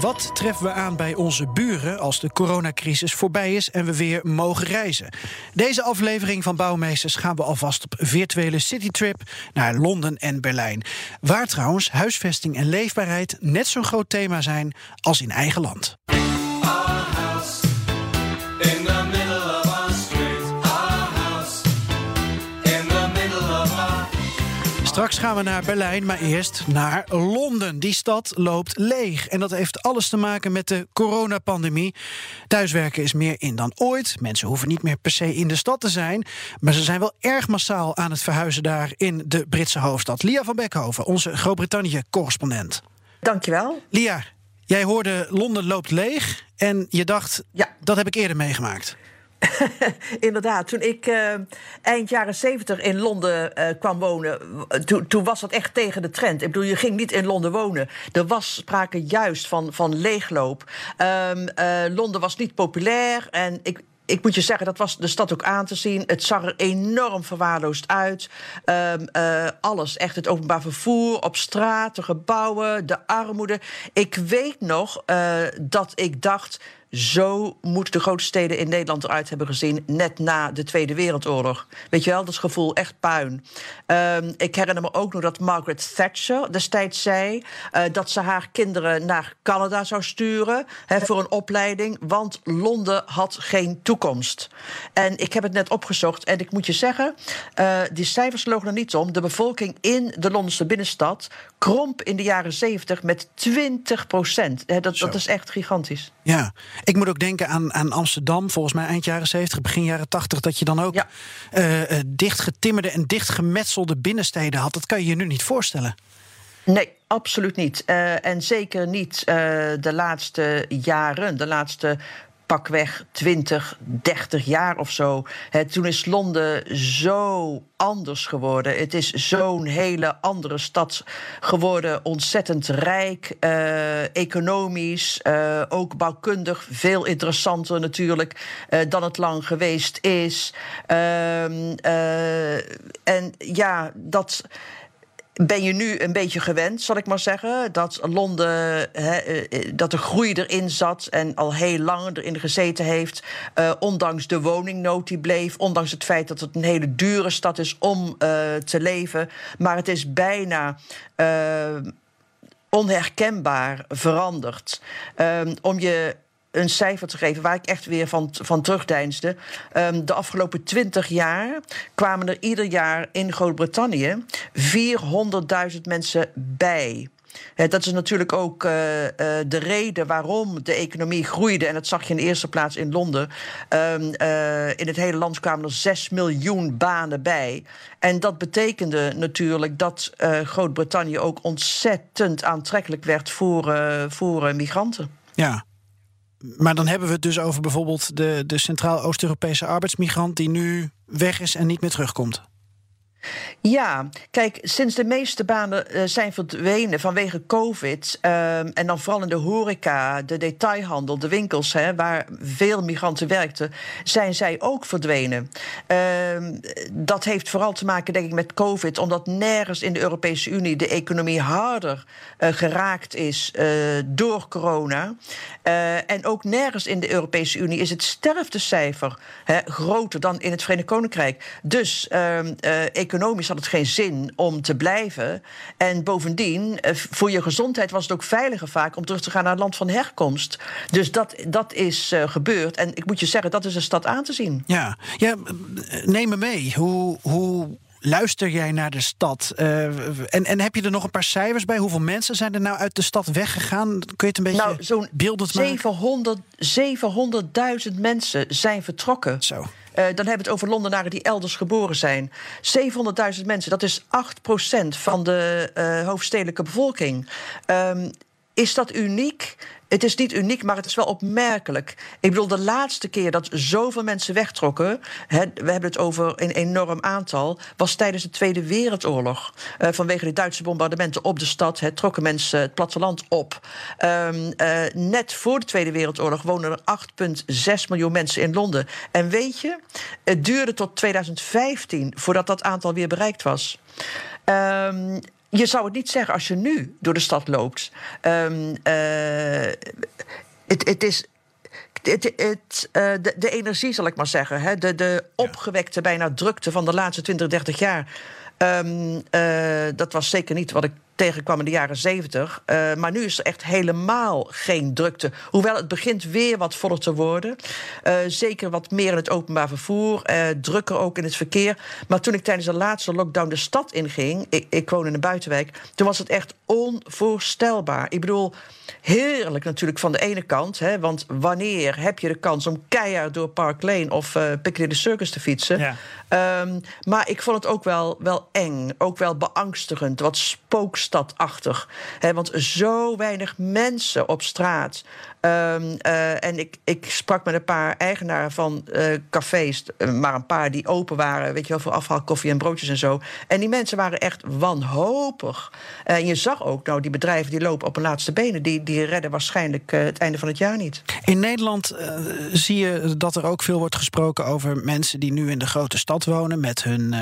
Wat treffen we aan bij onze buren als de coronacrisis voorbij is en we weer mogen reizen? Deze aflevering van Bouwmeesters gaan we alvast op virtuele citytrip naar Londen en Berlijn. Waar trouwens huisvesting en leefbaarheid net zo'n groot thema zijn als in eigen land. Straks gaan we naar Berlijn, maar eerst naar Londen. Die stad loopt leeg. En dat heeft alles te maken met de coronapandemie. Thuiswerken is meer in dan ooit. Mensen hoeven niet meer per se in de stad te zijn. Maar ze zijn wel erg massaal aan het verhuizen daar in de Britse hoofdstad. Lia van Beckhoven, onze Groot-Brittannië-correspondent. Dankjewel. Lia, jij hoorde Londen loopt leeg. En je dacht, ja. dat heb ik eerder meegemaakt. Inderdaad, toen ik uh, eind jaren zeventig in Londen uh, kwam wonen, to, toen was dat echt tegen de trend. Ik bedoel, je ging niet in Londen wonen. Er was sprake juist van, van leegloop. Um, uh, Londen was niet populair en ik, ik moet je zeggen, dat was de stad ook aan te zien. Het zag er enorm verwaarloosd uit. Uh, alles, echt het openbaar vervoer, op straat, de gebouwen, de armoede. Ik weet nog dat ik dacht zo moeten de grote steden in Nederland eruit hebben gezien. net na de Tweede Wereldoorlog. Weet je wel, dat gevoel echt puin. Um, ik herinner me ook nog dat Margaret Thatcher destijds zei. Uh, dat ze haar kinderen naar Canada zou sturen. Voor een opleiding. Want Londen had geen toekomst. En ik heb het net opgezocht. En ik moet je zeggen. Uh, die cijfers logen er niet om. De bevolking in de Londense binnenstad. kromp in de jaren 70 met 20 procent. Dat, dat is echt gigantisch. Ja. Ik moet ook denken aan, aan Amsterdam, volgens mij eind jaren 70, begin jaren 80, dat je dan ook ja. uh, dichtgetimmerde en dichtgemetselde binnensteden had. Dat kan je je nu niet voorstellen. Nee, absoluut niet. Uh, en zeker niet uh, de laatste jaren, de laatste pakweg 20, 30 jaar of zo. Toen is Londen zo anders geworden. Het is zo'n hele andere stad geworden. Ontzettend rijk, uh, economisch, uh, ook bouwkundig. Veel interessanter natuurlijk uh, dan het lang geweest is. Ehm, en ja, dat ben je nu een beetje gewend, zal ik maar zeggen. Dat Londen, he, eh, dat de groei erin zat en al heel lang erin gezeten heeft. Uh, ondanks de woningnood die bleef. Ondanks het feit dat het een hele dure stad is om te leven. Maar het is bijna. onherkenbaar veranderd. om je een cijfer te geven waar ik echt weer van, van terugdeinsde. Um, de afgelopen twintig jaar kwamen er ieder jaar in Groot-Brittannië 400.000 mensen bij. Dat is natuurlijk ook uh, uh, de reden waarom de economie groeide. En dat zag je in de eerste plaats in Londen. Um, uh, in het hele land kwamen er 6 miljoen banen bij. En dat betekende natuurlijk dat Groot-Brittannië ook ontzettend aantrekkelijk werd voor, voor migranten. Ja, maar dan hebben we het dus over bijvoorbeeld de, de Centraal-Oost-Europese arbeidsmigrant die nu weg is en niet meer terugkomt. Ja, kijk, sinds de meeste banen uh, zijn verdwenen vanwege COVID. Uh, en dan vooral in de horeca, de detailhandel, de winkels, hè, waar veel migranten werkten, zijn zij ook verdwenen. Uh, dat heeft vooral te maken, denk ik, met COVID, omdat nergens in de Europese Unie de economie harder uh, geraakt is uh, door corona. En ook nergens in de Europese Unie is het sterftecijfer hè, groter dan in het Verenigd Koninkrijk. Dus ehm, economisch had het geen zin om te blijven. En bovendien, voor je gezondheid was het ook veiliger vaak om terug te gaan naar het land van herkomst. Dus dat, dat is uh, gebeurd. En ik moet je zeggen, dat is een stad aan te zien. Ja, ja neem me mee. Hoe. hoe luister jij naar de stad? Uh, en, en heb je er nog een paar cijfers bij? Hoeveel mensen zijn er nou uit de stad weggegaan? Kun je het een beetje nou, zo'n beeldend maken? 700.000 mensen zijn vertrokken. Zo. Uh, dan hebben we het over Londenaren die elders geboren zijn. 700.000 mensen, dat is 8% van de uh, hoofdstedelijke bevolking. Um, is dat uniek? Het is niet uniek, maar het is wel opmerkelijk. Ik bedoel, de laatste keer dat zoveel mensen wegtrokken, we hebben het over een enorm aantal, was tijdens de Tweede Wereldoorlog. Uh, vanwege de Duitse bombardementen op de stad trokken mensen het platteland op. Um, uh, net voor de Tweede Wereldoorlog woonden er 8,6 miljoen mensen in Londen. En weet je, het duurde tot 2015 voordat dat aantal weer bereikt was. Um, je zou het niet zeggen als je nu door de stad loopt. Um, uh, het, het is. Het, het, uh, de, de, energie, zal ik maar zeggen. Hè, de, de opgewekte bijna drukte van de laatste 20, 30 jaar. Um, uh, dat was zeker niet wat ik tegenkwam in de jaren 70. Uh, maar nu is er echt helemaal geen drukte. Hoewel het begint weer wat voller te worden. Uh, zeker wat meer in het openbaar vervoer. Uh, drukker ook in het verkeer. Maar toen ik tijdens de laatste lockdown de stad inging. Ik, ik woon in een buitenwijk. Toen was het echt onvoorstelbaar. Ik bedoel, heerlijk natuurlijk van de ene kant. Hè, want wanneer heb je de kans om keihard door Park Lane of uh, Piccadilly Circus te fietsen? Ja. Um, maar ik vond het ook wel, wel eng. Ook wel beangstigend. Wat spookstadachtig. Hè, want zo weinig mensen op straat. Um, uh, en ik, ik sprak met een paar eigenaren van uh, cafés, maar een paar die open waren, weet je wel, voor afhaal, koffie en broodjes en zo. En die mensen waren echt wanhopig. En je zag ook, nou, die bedrijven die lopen op hun laatste benen, die, die redden waarschijnlijk het einde van het jaar niet. In Nederland zie je dat er ook veel wordt gesproken over mensen die nu in de grote stad wonen met hun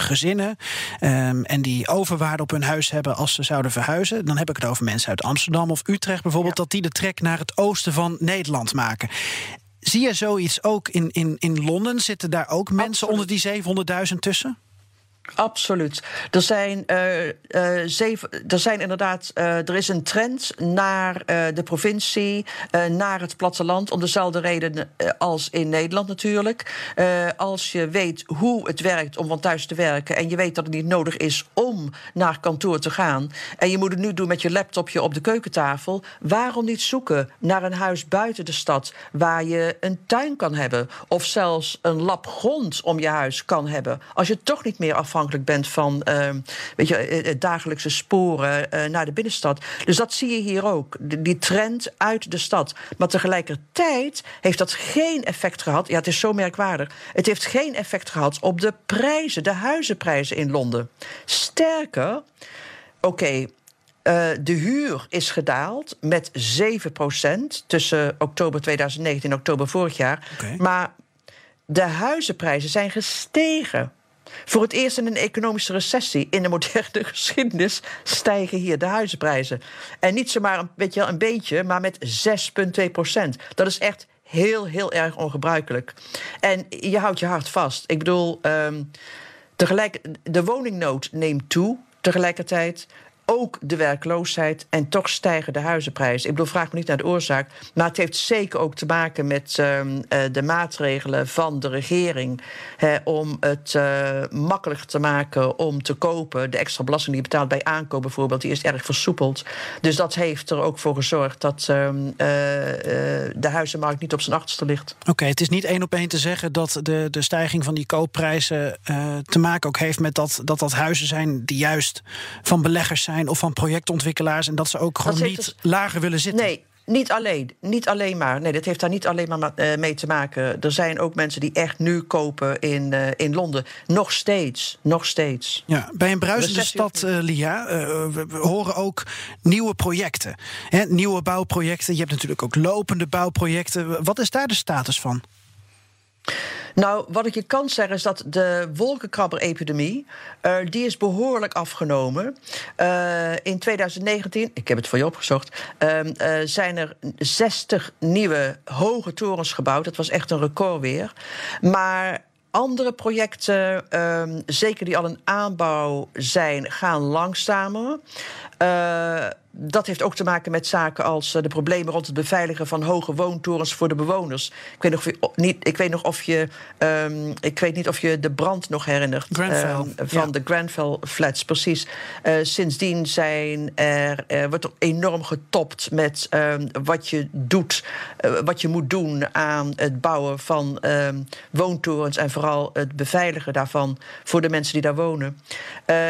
gezinnen. Um, en die overwaarde op hun huis hebben als ze zouden verhuizen. Dan heb ik het over mensen uit Amsterdam of Utrecht bijvoorbeeld, ja. dat die de trek naar het oosten van Nederland maken. Zie je zoiets ook in, in, in Londen? Zitten daar ook mensen Absoluut. onder die 700.000 tussen? Absoluut. Er zijn, uh, uh, zeven, er zijn inderdaad, uh, er is een trend naar de provincie, naar het platteland, om dezelfde reden als in Nederland natuurlijk. als je weet hoe het werkt om van thuis te werken en je weet dat het niet nodig is om naar kantoor te gaan en je moet het nu doen met je laptopje op de keukentafel, waarom niet zoeken naar een huis buiten de stad waar je een tuin kan hebben of zelfs een lap grond om je huis kan hebben, als je toch niet meer afhankelijk afhankelijk bent van uh, weet je, dagelijkse sporen uh, naar de binnenstad. Dus dat zie je hier ook. Die trend uit de stad. Maar tegelijkertijd heeft dat geen effect gehad. Ja, het is zo merkwaardig. Het heeft geen effect gehad op de prijzen, de huizenprijzen in Londen. Sterker, oké. Okay, uh, de huur is gedaald met 7% tussen oktober 2019 en oktober vorig jaar. Okay. Maar de huizenprijzen zijn gestegen. Voor het eerst in een economische recessie in de moderne geschiedenis stijgen hier de huizenprijzen. En niet zomaar een, weet je wel, een beetje, maar met 6,2 procent. Dat is echt heel, heel erg ongebruikelijk. En je houdt je hart vast. Ik bedoel, um, tegelijk, de woningnood neemt toe. Tegelijkertijd, ook de werkloosheid en toch stijgen de huizenprijzen. Ik bedoel, vraag me niet naar de oorzaak, maar het heeft zeker ook te maken met uh, de maatregelen van de regering om het uh, makkelijker te maken om te kopen. De extra belasting die je betaalt bij aankoop bijvoorbeeld, die is erg versoepeld. Dus dat heeft er ook voor gezorgd dat uh, de huizenmarkt niet op zijn achterste ligt. Oké, het is niet één op één te zeggen dat de, de stijging van die koopprijzen te maken ook heeft met dat, dat dat huizen zijn die juist van beleggers zijn of van projectontwikkelaars en dat ze ook gewoon niet dus... lager willen zitten? Nee. Niet alleen, niet alleen maar. Nee, dat heeft daar niet alleen maar uh, mee te maken. Er zijn ook mensen die echt nu kopen in, uh, in Londen. Nog steeds, nog steeds. Ja, bij een bruisende stad, uh, Lia, we, we, horen ook nieuwe projecten. Hè, nieuwe bouwprojecten. Je hebt natuurlijk ook lopende bouwprojecten. Wat is daar de status van? Nou, wat ik je kan zeggen is dat de wolkenkrabber-epidemie... Uh, die is behoorlijk afgenomen. Uh, in 2019, ik heb het voor je opgezocht... Uh, zijn er 60 nieuwe hoge torens gebouwd. Dat was echt een record weer. Maar andere projecten, um, zeker die al een aanbouw zijn, gaan langzamer. Dat heeft ook te maken met zaken als uh, de problemen rond het beveiligen van hoge woontorens voor de bewoners. Ik weet nog, of niet, ik weet nog of je, um, ik weet niet of je de brand nog herinnert um, van ja. de Grenfell flats, precies. Uh, sindsdien zijn er, er wordt er enorm getopt met um, wat je doet, uh, wat je moet doen aan het bouwen van woontorens en vooral het beveiligen daarvan voor de mensen die daar wonen.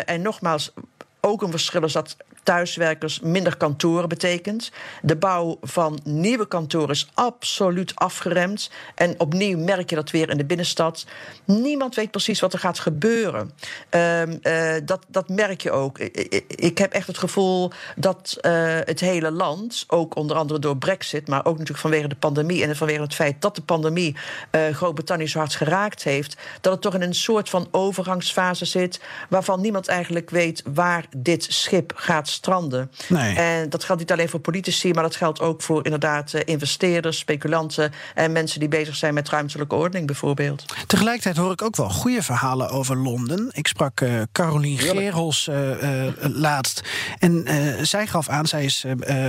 en nogmaals, ook een verschil is dat thuiswerkers, minder kantoren betekent. De bouw van nieuwe kantoren is absoluut afgeremd. En opnieuw merk je dat weer in de binnenstad. Niemand weet precies wat er gaat gebeuren. Ehm, eh, dat, dat merk je ook. Ik, heb echt het gevoel dat uh, het hele land, ook onder andere door Brexit, maar ook natuurlijk vanwege de pandemie en vanwege het feit dat de pandemie uh, Groot-Brittannië zo hard geraakt heeft, dat het toch in een soort van overgangsfase zit waarvan niemand eigenlijk weet waar dit schip gaat stranden. Nee. En dat geldt niet alleen voor politici, maar dat geldt ook voor inderdaad investeerders, speculanten en mensen die bezig zijn met ruimtelijke ordening bijvoorbeeld. Tegelijkertijd hoor ik ook wel goede verhalen over Londen. Ik sprak uh, Carolien Gerels uh, uh, laatst. En zij gaf aan, zij is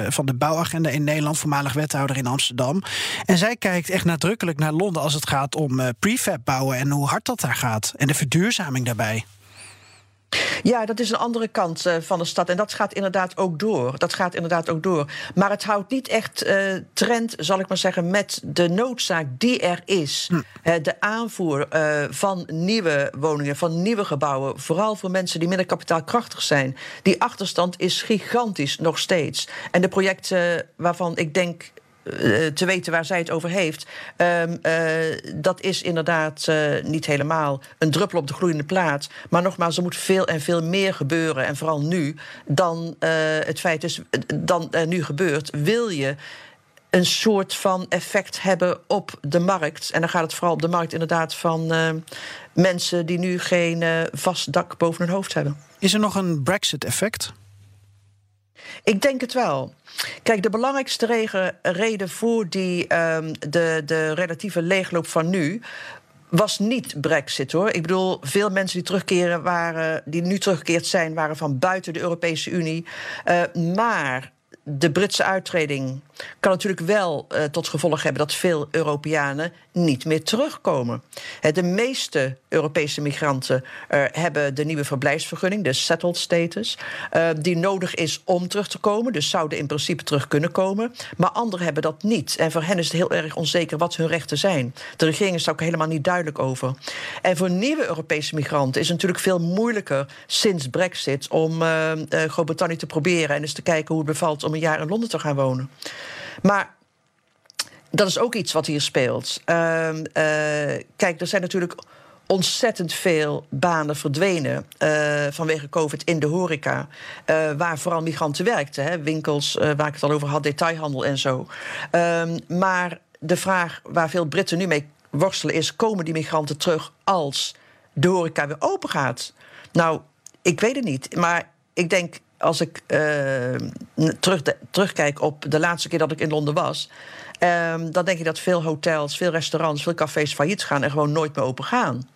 van de bouwagenda in Nederland, voormalig wethouder in Amsterdam. En zij kijkt echt nadrukkelijk naar Londen als het gaat om prefab bouwen en hoe hard dat daar gaat. En de verduurzaming daarbij. Ja, dat is een andere kant uh, van de stad. En dat gaat inderdaad ook door. Dat gaat inderdaad ook door. Maar het houdt niet echt uh, trend, zal ik maar zeggen, met de noodzaak die er is. Hm. Uh, de aanvoer van nieuwe woningen, van nieuwe gebouwen. Vooral voor mensen die minder kapitaalkrachtig zijn. Die achterstand is gigantisch nog steeds. En de projecten waarvan ik denk te weten waar zij het over heeft. Um, uh, dat is inderdaad uh, niet helemaal een druppel op de gloeiende plaat. Maar nogmaals, er moet veel en veel meer gebeuren. En vooral nu dan het feit is, dan er nu gebeurt. Wil je een soort van effect hebben op de markt. En dan gaat het vooral op de markt inderdaad van mensen die nu geen vast dak boven hun hoofd hebben. Is er nog een Brexit-effect? Ik denk het wel. Kijk, de belangrijkste reden voor die, um, de, de relatieve leegloop van nu was niet Brexit hoor. Ik bedoel, veel mensen die terugkeren waren, die nu teruggekeerd zijn, waren van buiten de Europese Unie. Uh, maar de Britse uittreding kan natuurlijk wel uh, tot gevolg hebben dat veel Europeanen niet meer terugkomen. de meeste Europese migranten uh, hebben de nieuwe verblijfsvergunning, de settled status, uh, die nodig is om terug te komen. Dus zouden in principe terug kunnen komen. Maar anderen hebben dat niet. En voor hen is het heel erg onzeker wat hun rechten zijn. De regering is daar ook helemaal niet duidelijk over. En voor nieuwe Europese migranten is het natuurlijk veel moeilijker sinds Brexit om Groot-Brittannië te proberen en eens te kijken hoe het bevalt om een jaar in Londen te gaan wonen. Maar dat is ook iets wat hier speelt. Uh, uh, kijk, er zijn natuurlijk ontzettend veel banen verdwenen uh, vanwege COVID in de horeca. Uh, waar vooral migranten werkten. Hè? Winkels, waar ik het al over had, detailhandel en zo. Ehm, maar de vraag waar veel Britten nu mee worstelen is: komen die migranten terug als de horeca weer open gaat? Nou, ik weet het niet. Maar ik denk als ik uh, terug, terugkijk op de laatste keer dat ik in Londen was. Um, dan denk ik dat veel hotels, veel restaurants, veel cafés failliet gaan en gewoon nooit meer open gaan.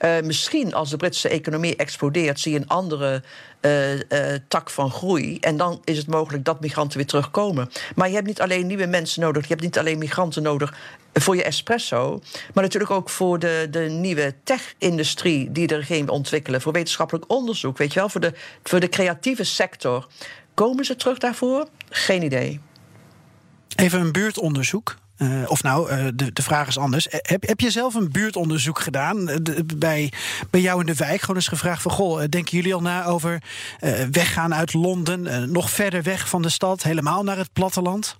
Uh, misschien als de Britse economie explodeert, zie je een andere uh, uh, tak van groei. En dan is het mogelijk dat migranten weer terugkomen. Maar je hebt niet alleen nieuwe mensen nodig, je hebt niet alleen migranten nodig voor je espresso, maar natuurlijk ook voor de, de nieuwe tech-industrie die er geen ontwikkelen, voor wetenschappelijk onderzoek, weet je wel, voor de, voor de creatieve sector. Komen ze terug daarvoor? Geen idee. Even een buurtonderzoek. Uh, of nou, uh, de, de vraag is anders. Heb, heb je zelf een buurtonderzoek gedaan de, bij, bij jou in de wijk? Gewoon eens gevraagd van, goh, denken jullie al na over uh, weggaan uit Londen? nog verder weg van de stad, helemaal naar het platteland?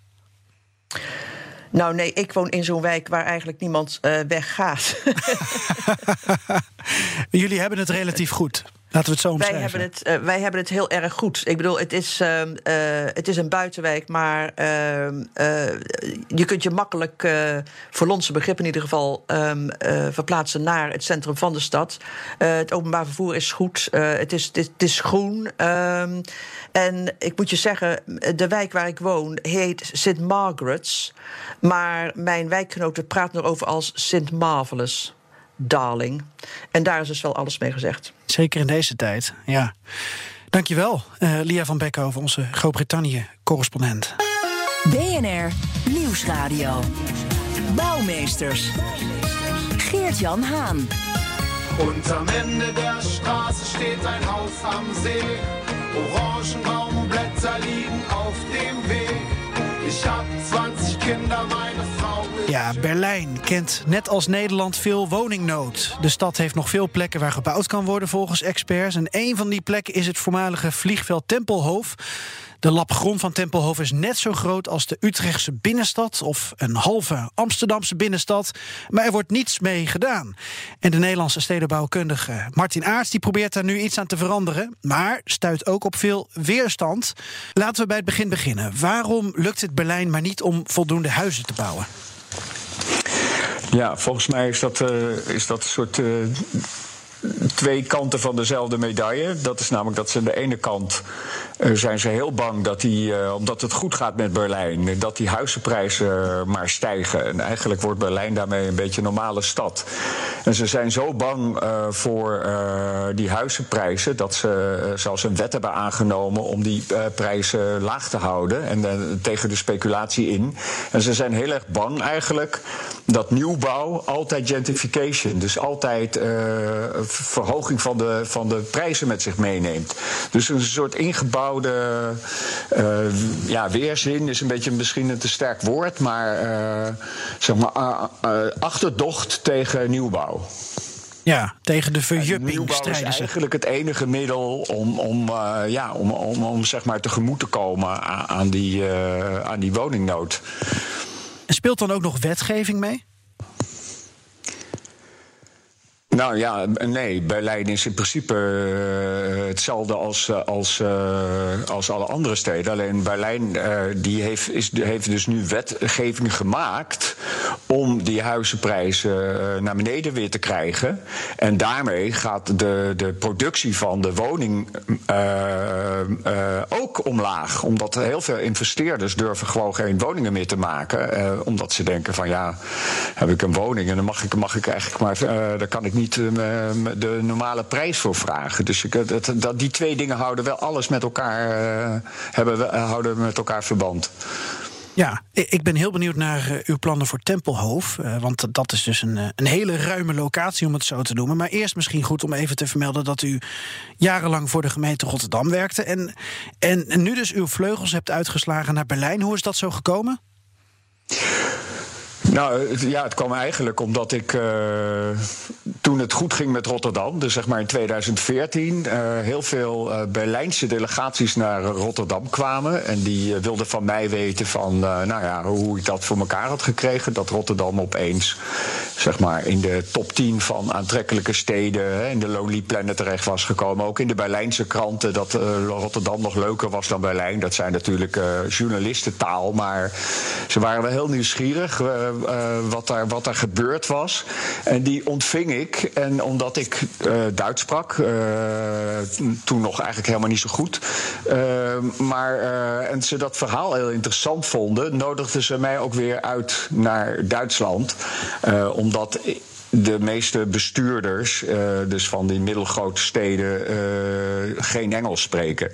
Nou nee, ik woon in zo'n wijk waar eigenlijk niemand weggaat. jullie hebben het relatief goed. Laten we het zo wij hebben het, uh, wij hebben het heel erg goed. Ik bedoel, het is, uh, uh, het is een buitenwijk, maar ehm, je kunt je makkelijk, voor Lonse begrip in ieder geval, ehm, verplaatsen naar het centrum van de stad. het openbaar vervoer is goed, het, is, het, is, het is groen. Ehm, en ik moet je zeggen, de wijk waar ik woon heet St. Margaret's. Maar mijn wijkgenoten praten erover als St. Marvelous darling. En daar is dus wel alles mee gezegd. Zeker in deze tijd, ja. Dankjewel, uh, Lia van Beckhoven, onze Groot-Brittannië-correspondent. BNR Nieuwsradio. Bouwmeesters. Geert-Jan Haan. Und am Ende der Straße steht ein Haus am See. Orangenbaumblätter liegen auf dem Weg. Ich hab 20 Kinder, meine Frau Ja, Berlijn kent net als Nederland veel woningnood. De stad heeft nog veel plekken waar gebouwd kan worden volgens experts. En een van die plekken is het voormalige vliegveld Tempelhof. De lap grond van Tempelhof is net zo groot als de Utrechtse binnenstad of een halve Amsterdamse binnenstad. Maar er wordt niets mee gedaan. En de Nederlandse stedenbouwkundige Martin Aarts die probeert daar nu iets aan te veranderen, maar stuit ook op veel weerstand. Laten we bij het begin beginnen. Waarom lukt het Berlijn maar niet om voldoende huizen te bouwen? Ja, volgens mij is dat, uh, is dat een soort. Uh, twee kanten van dezelfde medaille. Dat is namelijk dat ze aan de ene kant uh, zijn ze heel bang dat die, uh, omdat het goed gaat met Berlijn, dat die huizenprijzen maar stijgen. En eigenlijk wordt Berlijn daarmee een beetje een normale stad. En ze zijn zo bang uh, voor die huizenprijzen dat ze zelfs een wet hebben aangenomen om die prijzen laag te houden en tegen de speculatie in. En ze zijn heel erg bang eigenlijk dat nieuwbouw altijd gentrification, dus altijd verhoging van de, van de prijzen met zich meeneemt. Dus een soort ingebouwde uh, ja, weerzin is een beetje misschien een te sterk woord, maar uh, zeg maar uh, achterdocht tegen nieuwbouw. Ja, tegen de verjupping strijden is eigenlijk het enige middel om, om, uh, ja, om, om, om zeg maar tegemoet te komen aan, aan die, uh, aan die woningnood. En speelt dan ook nog wetgeving mee? Nou ja, nee. Berlijn is in principe uh, hetzelfde als, als, uh, als alle andere steden. Alleen Berlijn die heeft, is, heeft dus nu wetgeving gemaakt om die huizenprijzen naar beneden weer te krijgen. En daarmee gaat de, de productie van de woning ook omlaag. Omdat heel veel investeerders durven gewoon geen woningen meer te maken. omdat ze denken van ja, heb ik een woning en dan mag ik, mag ik eigenlijk maar, daar kan ik niet de normale prijs voor vragen. Dus ik, dat, dat, die twee dingen houden wel alles met elkaar, uh, hebben, houden met elkaar verband. Ja, ik ben heel benieuwd naar uw plannen voor Tempelhof. Uh, want dat is dus een, een hele ruime locatie, om het zo te noemen. Maar eerst misschien goed om even te vermelden dat u jarenlang voor de gemeente Rotterdam werkte. En, en, en nu dus uw vleugels hebt uitgeslagen naar Berlijn. Hoe is dat zo gekomen? Nou ja, het kwam eigenlijk omdat ik uh, toen het goed ging met Rotterdam, dus zeg maar in 2014, uh, heel veel uh, Berlijnse delegaties naar Rotterdam kwamen. En die wilden van mij weten van, nou ja, hoe ik dat voor elkaar had gekregen. Dat Rotterdam opeens, zeg maar, in de top 10 van aantrekkelijke steden, in de Lonely Planet terecht was gekomen. Ook in de Berlijnse kranten dat Rotterdam nog leuker was dan Berlijn. Dat zijn natuurlijk journalistentaal, maar ze waren wel heel nieuwsgierig wat, daar, wat daar gebeurd was. En die ontving ik. En omdat ik uh, Duits sprak, uh, toen nog eigenlijk helemaal niet zo goed. maar, en ze dat verhaal heel interessant vonden, nodigden ze mij ook weer uit naar Duitsland. omdat de meeste bestuurders, uh, dus van die middelgrote steden, uh, geen Engels spreken.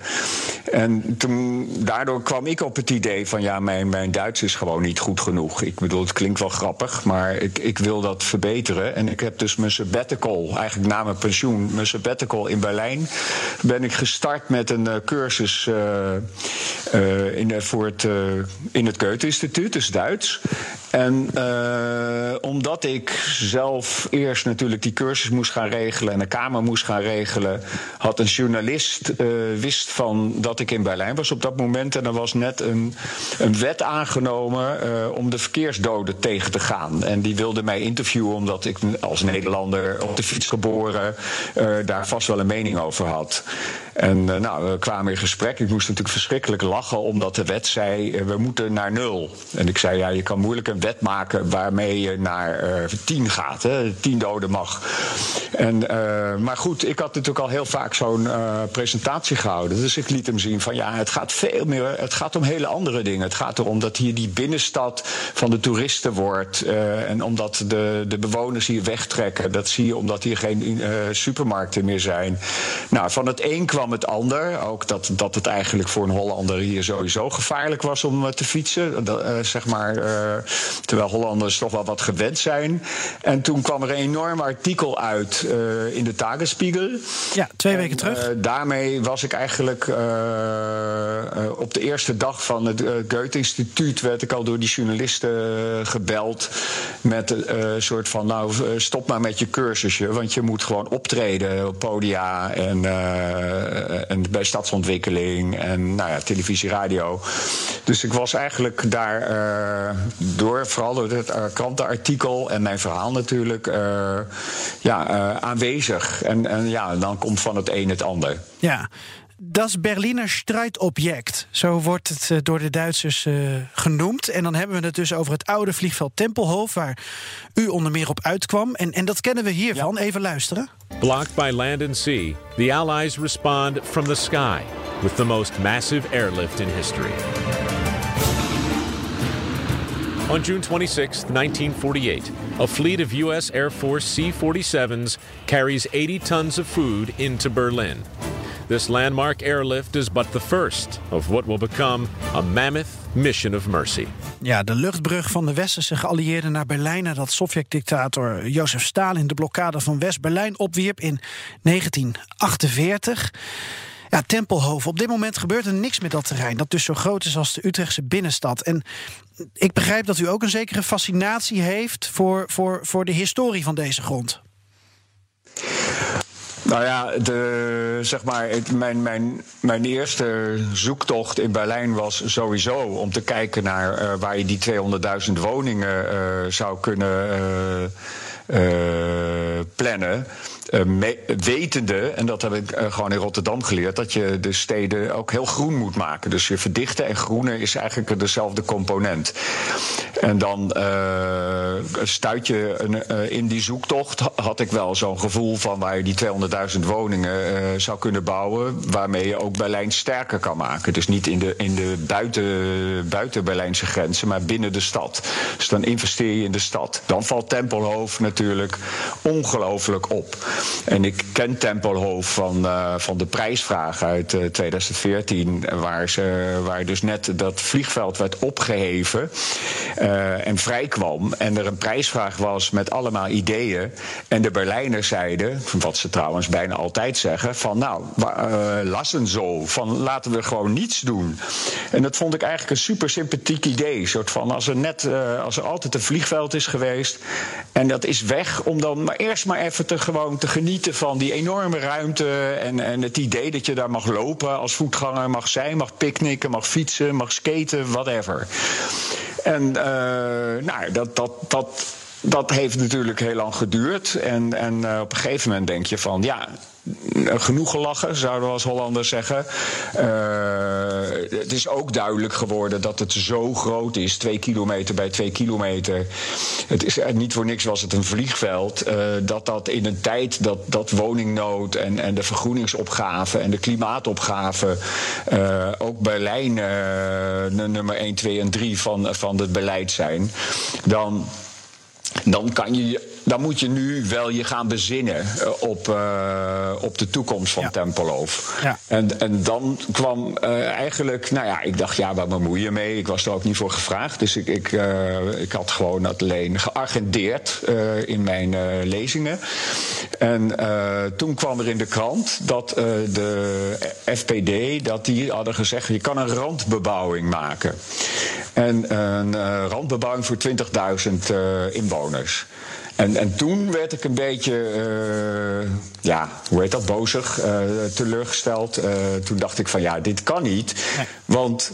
En toen, daardoor kwam ik op het idee van ja, mijn, mijn Duits is gewoon niet goed genoeg. Ik bedoel, het klinkt wel grappig, maar ik, ik wil dat verbeteren. En ik heb dus mijn sabbatical, eigenlijk na mijn pensioen, mijn sabbatical in Berlijn, ben ik gestart met een uh, cursus in, voor het, in het Goethe-instituut, dus Duits. En omdat ik zelf eerst natuurlijk die cursus moest gaan regelen en een kamer moest gaan regelen, had een journalist uh, wist van dat ik in Berlijn was op dat moment. En er was net een, een wet aangenomen uh, om de verkeersdoden tegen te gaan. En die wilde mij interviewen omdat ik als Nederlander op de fiets geboren daar vast wel een mening over had. En nou, we kwamen in gesprek. Ik moest natuurlijk verschrikkelijk lachen, omdat de wet zei: we moeten naar nul. En ik zei: ja, je kan moeilijk een wet maken waarmee je naar tien gaat. Hè tien doden mag. En, maar goed, ik had natuurlijk al heel vaak zo'n presentatie gehouden. Dus ik liet hem zien van ja, het gaat veel meer. Het gaat om hele andere dingen. Het gaat erom dat hier die binnenstad van de toeristen wordt. En omdat de, de bewoners hier wegtrekken. Dat zie je omdat hier geen supermarkten meer zijn. Nou, van het een kwam kwam het ander. Ook dat, dat het eigenlijk voor een Hollander hier sowieso gevaarlijk was om te fietsen. zeg maar, terwijl Hollanders toch wel wat gewend zijn. En toen kwam er een enorm artikel uit in de Tagesspiegel. Ja, twee weken terug. daarmee was ik eigenlijk op de eerste dag van het Goethe-instituut... werd ik al door die journalisten gebeld met een soort van... nou, stop maar met je cursusje, want je moet gewoon optreden op podia en, uh, en bij stadsontwikkeling en nou ja, televisie, radio. Dus ik was eigenlijk daar uh, door, vooral door het uh, krantenartikel en mijn verhaal natuurlijk, ja, aanwezig. En, en ja, dan komt van het een het ander. Ja. Das Berliner strijdobject, zo wordt het door de Duitsers uh, genoemd. En dan hebben we het dus over het oude vliegveld Tempelhof, waar u onder meer op uitkwam. En, en dat kennen we hiervan. Ja. Even luisteren. Blocked by land and sea, the Allies respond from the sky with the most massive airlift in history. On June 26, 1948, a fleet of U.S. Air Force C 47s carries 80 tons of food into Berlin. This landmark airlift is but the first of what will become a mammoth mission of mercy. Ja, de luchtbrug van de westerse geallieerden naar Berlijn nadat Sovjet-dictator Jozef Stalin de blokkade van West-Berlijn opwierp in 1948. Ja, Tempelhoven. Op dit moment gebeurt er niks met dat terrein, dat dus zo groot is als de Utrechtse binnenstad. En ik begrijp dat u ook een zekere fascinatie heeft voor, voor, voor de historie van deze grond. Nou ja, de, zeg maar, mijn, mijn, mijn eerste zoektocht in Berlijn was sowieso om te kijken naar uh, waar je die 200.000 woningen uh, zou kunnen uh, plannen. Wetende, en dat heb ik gewoon in Rotterdam geleerd, dat je de steden ook heel groen moet maken. Dus je verdichten en groenen is eigenlijk dezelfde component. En dan stuit je een, in die zoektocht, had ik wel zo'n gevoel van waar je die 200.000 woningen zou kunnen bouwen, waarmee je ook Berlijn sterker kan maken. Dus niet in de, in de buiten, buiten Berlijnse grenzen, maar binnen de stad. Dus dan investeer je in de stad. Dan valt Tempelhoofd natuurlijk ongelooflijk op. En ik ken Tempelhoofd van, van de prijsvraag uit uh, 2014, waar, ze, waar dus net dat vliegveld werd opgeheven en vrijkwam. En er een prijsvraag was met allemaal ideeën. En de Berlijners zeiden, wat ze trouwens bijna altijd zeggen, van nou, uh, lassen zo, van laten we gewoon niets doen. En dat vond ik eigenlijk een super sympathiek idee. Soort van als er net, als er altijd een vliegveld is geweest en dat is weg, om dan maar eerst maar even te gewoon te genieten van die enorme ruimte en, en het idee dat je daar mag lopen als voetganger, mag zijn, mag picknicken, mag fietsen, mag skaten, whatever. En uh, nou, dat, dat, dat, dat heeft natuurlijk heel lang geduurd. En, en uh, op een gegeven moment denk je van ja genoeg gelachen, zouden we als Hollanders zeggen. Uh, het is ook duidelijk geworden dat het zo groot is. Twee kilometer bij twee kilometer. Het is niet voor niks was het een vliegveld. Dat dat in een tijd dat, dat woningnood en, en de vergroeningsopgave en de klimaatopgave. Uh, ook Berlijn nummer 1, 2 en 3 van, van het beleid zijn. Dan dan kan je dan moet je nu wel je gaan bezinnen uh, op, uh, op de toekomst van ja. Tempelhof. Ja. En, en dan kwam uh, eigenlijk, nou ja, ik dacht, ja, waar bemoei je mee? Ik was er ook niet voor gevraagd. Dus ik, ik, ik had gewoon dat alleen geagendeerd in mijn lezingen. En toen kwam er in de krant dat de FPD, dat die hadden gezegd, je kan een randbebouwing maken. En een randbebouwing voor 20.000 inwoners. En, en toen werd ik een beetje, uh, ja, hoe heet dat, bozig, uh, teleurgesteld. Uh, toen dacht ik van ja, dit kan niet. Want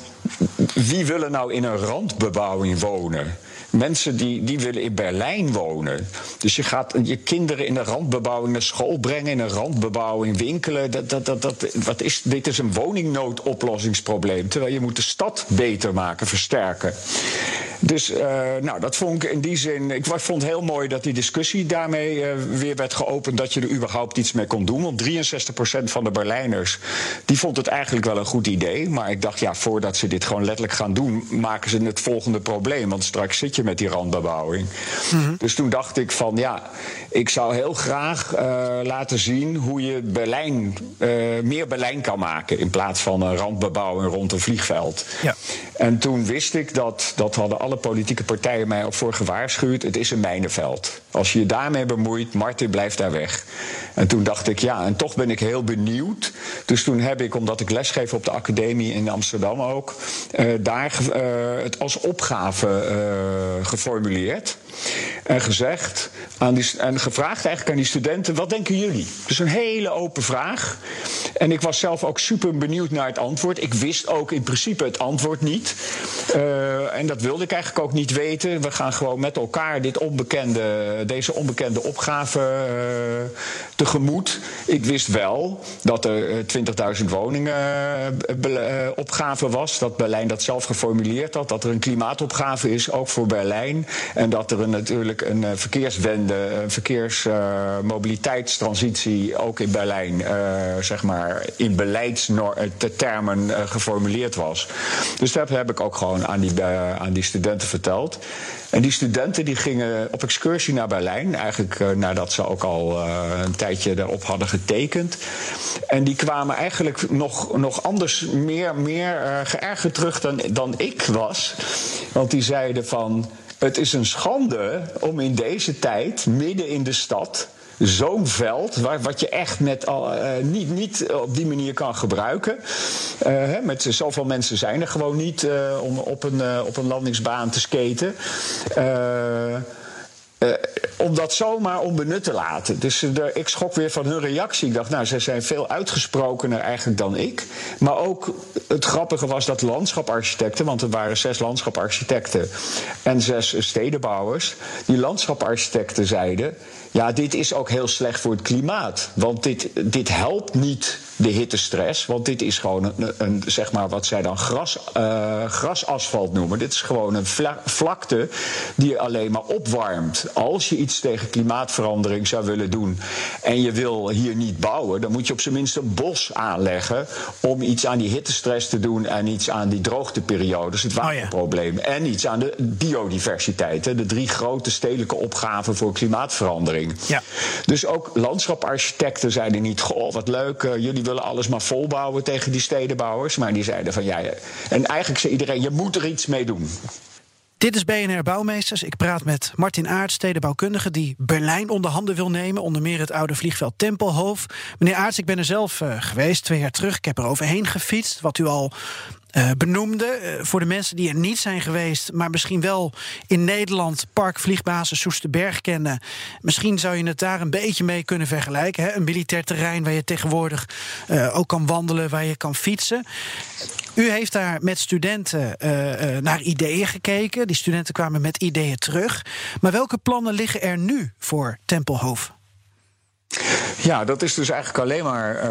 wie willen nou in een randbebouwing wonen? Mensen die, die willen in Berlijn wonen. Dus je gaat je kinderen in een randbebouwing naar school brengen, in een randbebouwing winkelen. Dat, dat, dat, dat, wat is, dit is een woningnoodoplossingsprobleem. Terwijl je moet de stad beter maken, versterken. Dus uh, nou, dat vond ik in die zin. Ik vond het heel mooi dat die discussie daarmee uh, weer werd geopend. Dat je er überhaupt iets mee kon doen. Want 63% van de Berlijners die vond het eigenlijk wel een goed idee. Maar ik dacht, ja, voordat ze dit gewoon letterlijk gaan doen, maken ze het volgende probleem. Want straks zit je met die randbebouwing. Mm -hmm. Dus toen dacht ik van ja, ik zou heel graag uh, laten zien hoe je Berlijn meer Berlijn kan maken. In plaats van een randbebouwing rond een vliegveld. Ja. En toen wist ik dat, dat hadden alle politieke partijen mij ook voor gewaarschuwd. Het is een mijnenveld. Als je je daarmee bemoeit, Martin blijft daar weg. En toen dacht ik, ja, en toch ben ik heel benieuwd. Dus toen heb ik, omdat ik lesgeef op de academie in Amsterdam ook, uh, daar uh, het als opgave uh, geformuleerd. En gezegd aan die, en gevraagd eigenlijk aan die studenten: wat denken jullie? Dus een hele open vraag. En ik was zelf ook super benieuwd naar het antwoord. Ik wist ook in principe het antwoord niet. En dat wilde ik eigenlijk ook niet weten. We gaan gewoon met elkaar dit onbekende, deze onbekende opgave uh, tegemoet. Ik wist wel dat er 20.000 woningen uh, opgave was. Dat Berlijn dat zelf geformuleerd had. Dat er een klimaatopgave is, ook voor Berlijn. En dat er een, natuurlijk een verkeerswende, een verkeersmobiliteitstransitie ook in Berlijn, zeg maar, in beleidstermen geformuleerd was. Dus dat heb ik ook gewoon aan die, aan die studenten verteld. En die studenten die gingen op excursie naar Berlijn, eigenlijk uh, nadat ze ook al uh, een tijdje daarop hadden getekend. En die kwamen eigenlijk nog, nog anders, meer, meer geërgerd terug dan, dan ik was. Want die zeiden van. Het is een schande om in deze tijd, midden in de stad, zo'n veld, waar, wat je echt met, uh, niet, niet op die manier kan gebruiken. Uh, hè, met zoveel mensen zijn er gewoon niet uh, om op een, op een landingsbaan te skaten. Uh, om dat zomaar onbenut te laten. Dus ik schrok weer van hun reactie. Ik dacht, nou, ze zijn veel uitgesprokener eigenlijk dan ik. Maar ook het grappige was dat landschaparchitecten, want er waren zes landschaparchitecten en zes stedenbouwers, die landschaparchitecten zeiden. Ja, dit is ook heel slecht voor het klimaat. Want dit, dit helpt niet de hittestress. Want dit is gewoon een, een zeg maar wat zij dan gras, uh, grasasfalt noemen. Dit is gewoon een vlakte die je alleen maar opwarmt. Als je iets tegen klimaatverandering zou willen doen en je wil hier niet bouwen, dan moet je op zijn minst een bos aanleggen om iets aan die hittestress te doen en iets aan die droogteperiodes, het waterprobleem. Oh ja. En iets aan de biodiversiteit. Hè, de drie grote stedelijke opgaven voor klimaatverandering. Ja. Dus ook landschaparchitecten zeiden niet: Goh, wat leuk, uh, jullie willen alles maar volbouwen tegen die stedenbouwers. Maar die zeiden van ja. En eigenlijk zei iedereen: je moet er iets mee doen. Dit is BNR Bouwmeesters. Ik praat met Martin Aarts, stedenbouwkundige... die Berlijn onder handen wil nemen. Onder meer het oude vliegveld Tempelhof. Meneer Aarts, ik ben er zelf uh, geweest, twee jaar terug. Ik heb er overheen gefietst, wat u al uh, benoemde. Uh, voor de mensen die er niet zijn geweest, maar misschien wel in Nederland Park Vliegbasis Soesterberg kennen. Misschien zou je het daar een beetje mee kunnen vergelijken. Hè? Een militair terrein waar je tegenwoordig uh, ook kan wandelen, waar je kan fietsen. U heeft daar met studenten naar ideeën gekeken. Die studenten kwamen met ideeën terug. Maar welke plannen liggen er nu voor Tempelhof? Ja, dat is dus eigenlijk alleen maar uh,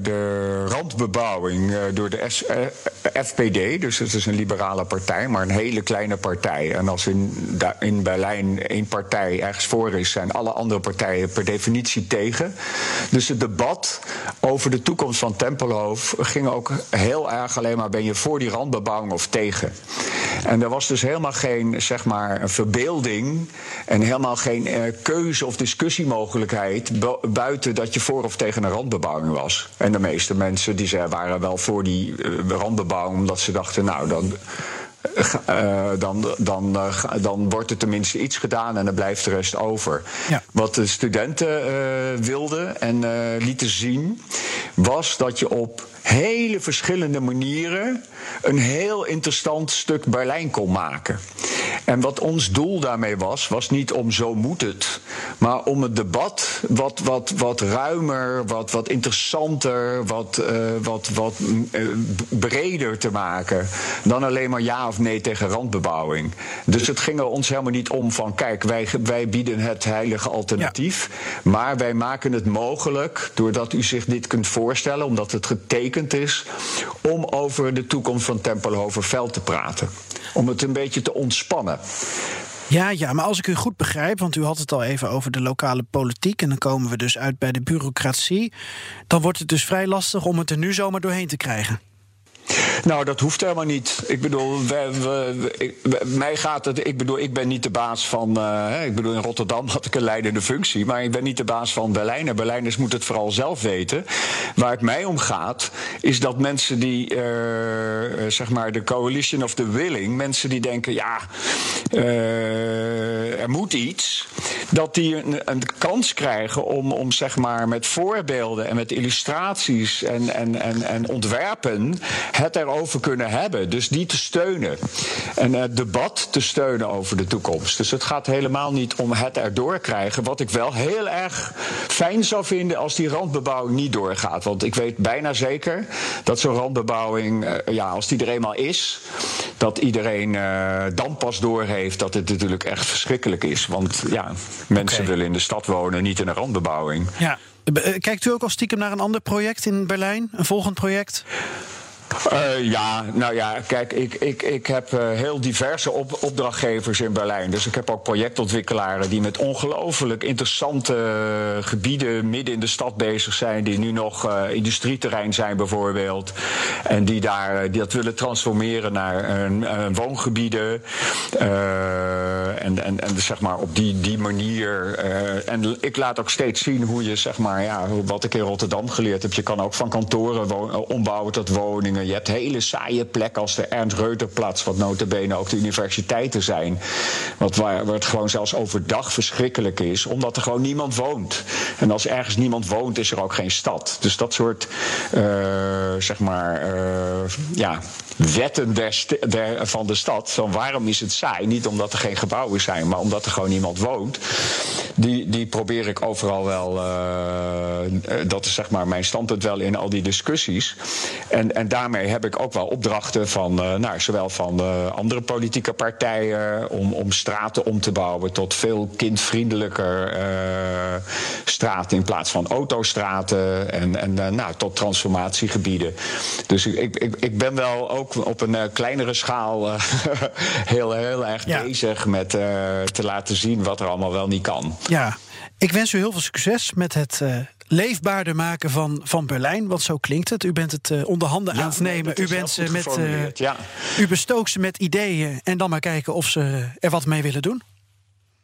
de randbebouwing uh, door de uh, FPD. Dus het is een liberale partij, maar een hele kleine partij. En als in, in Berlijn één partij ergens voor is, zijn alle andere partijen per definitie tegen. Dus het debat over de toekomst van Tempelhof ging ook heel erg alleen maar: ben je voor die randbebouwing of tegen? En er was dus helemaal geen, zeg maar, verbeelding en helemaal geen keuze of discussiemogelijkheid buiten dat je voor of tegen een randbebouwing was. En de meeste mensen die ze waren wel voor die uh, randbebouwing, omdat ze dachten, nou dan. Uh, dan, dan, uh, dan wordt er tenminste iets gedaan en dan blijft de rest over. Ja. Wat de studenten wilden en lieten zien, was dat je op hele verschillende manieren een heel interessant stuk Berlijn kon maken. En wat ons doel daarmee was, was niet om zo moet het, maar om het debat wat, wat, wat ruimer, wat, wat interessanter, wat, uh, wat, wat uh, breder te maken dan alleen maar ja of nee tegen randbebouwing. Dus het ging er ons helemaal niet om van kijk, wij, wij bieden het heilige alternatief, ja. maar wij maken het mogelijk, doordat u zich dit kunt voorstellen, omdat het getekend is, om over de toekomst van Tempelhoverveld te praten. Om het een beetje te ontspannen. Ja, ja, maar als ik u goed begrijp, want u had het al even over de lokale politiek. En dan komen we dus uit bij de bureaucratie. Dan wordt het dus vrij lastig om het er nu zomaar doorheen te krijgen. Nou, dat hoeft helemaal niet. Ik bedoel, we, ik, mij gaat het. Ik bedoel, ik ben niet de baas van. Uh, ik bedoel, in Rotterdam had ik een leidende functie. Maar ik ben niet de baas van Berlijn. En Berlijners moeten het vooral zelf weten. Waar het mij om gaat, is dat mensen die. Uh, zeg maar, de coalition of the willing. Mensen die denken, ja. Er moet iets. Dat die een, een, kans krijgen om, om, zeg maar, met voorbeelden en met illustraties en, en, en, en ontwerpen het erover kunnen hebben. Dus die te steunen. En het debat te steunen over de toekomst. Dus het gaat helemaal niet om het erdoor krijgen. Wat ik wel heel erg fijn zou vinden als die randbebouwing niet doorgaat. Want ik weet bijna zeker dat zo'n randbebouwing, eh, ja, als die er eenmaal is, dat iedereen uh, dan pas doorheeft dat het natuurlijk echt verschrikkelijk is. Want ja, mensen okay. willen in de stad wonen, niet in een randbebouwing. Ja. Kijkt u ook al stiekem naar een ander project in Berlijn? Een volgend project? Uh, ja, nou ja, kijk, ik, ik, ik heb uh, heel diverse op, opdrachtgevers in Berlijn. Dus ik heb ook projectontwikkelaren die met ongelooflijk interessante uh, gebieden midden in de stad bezig zijn. Die nu nog industrieterrein zijn, bijvoorbeeld. En die, daar, die dat willen transformeren naar woongebieden. en, en, en zeg maar op die, die manier. en ik laat ook steeds zien hoe je, zeg maar, ja, wat ik in Rotterdam geleerd heb. Je kan ook van kantoren ombouwen tot woningen. Je hebt hele saaie plekken als de Ernst Reuterplatz, wat notabene ook de universiteiten zijn. Wat waar, het gewoon zelfs overdag verschrikkelijk is, omdat er gewoon niemand woont. En als ergens niemand woont, is er ook geen stad. Dus dat soort, uh, zeg maar, uh, ja, wetten van de stad. Van waarom is het saai? Niet omdat er geen gebouwen zijn, maar omdat er gewoon niemand woont. Die, die probeer ik overal wel. Uh, dat is zeg maar mijn standpunt wel in al die discussies. En, en daarmee heb ik ook wel opdrachten van, uh, nou, zowel van andere politieke partijen. Om, om straten om te bouwen tot veel kindvriendelijker straten in plaats van autostraten. En, en nou, tot transformatiegebieden. Dus ik, ik, ik ben wel ook op een uh, kleinere schaal uh, heel, heel erg ja. bezig met uh, te laten zien wat er allemaal wel niet kan. Ja, ik wens u heel veel succes met het leefbaarder maken van, van Berlijn. Want zo klinkt het. U bent het uh, onder handen ja, aan het nemen. U, bent ze met, uh, ja. u bestookt ze met ideeën. En dan maar kijken of ze er wat mee willen doen.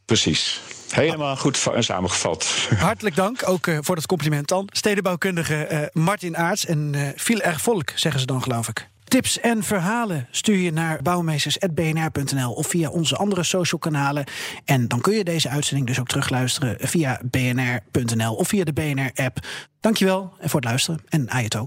Precies. Helemaal goed samengevat. Hartelijk dank, ook uh, voor dat compliment dan. Stedenbouwkundige Martin Aarts en veel erg volk, zeggen ze dan geloof ik. Tips en verhalen stuur je naar bouwmeesters.bnr.nl of via onze andere social kanalen. En dan kun je deze uitzending dus ook terugluisteren via bnr.nl of via de BNR-app. Dankjewel voor het luisteren en ajeto.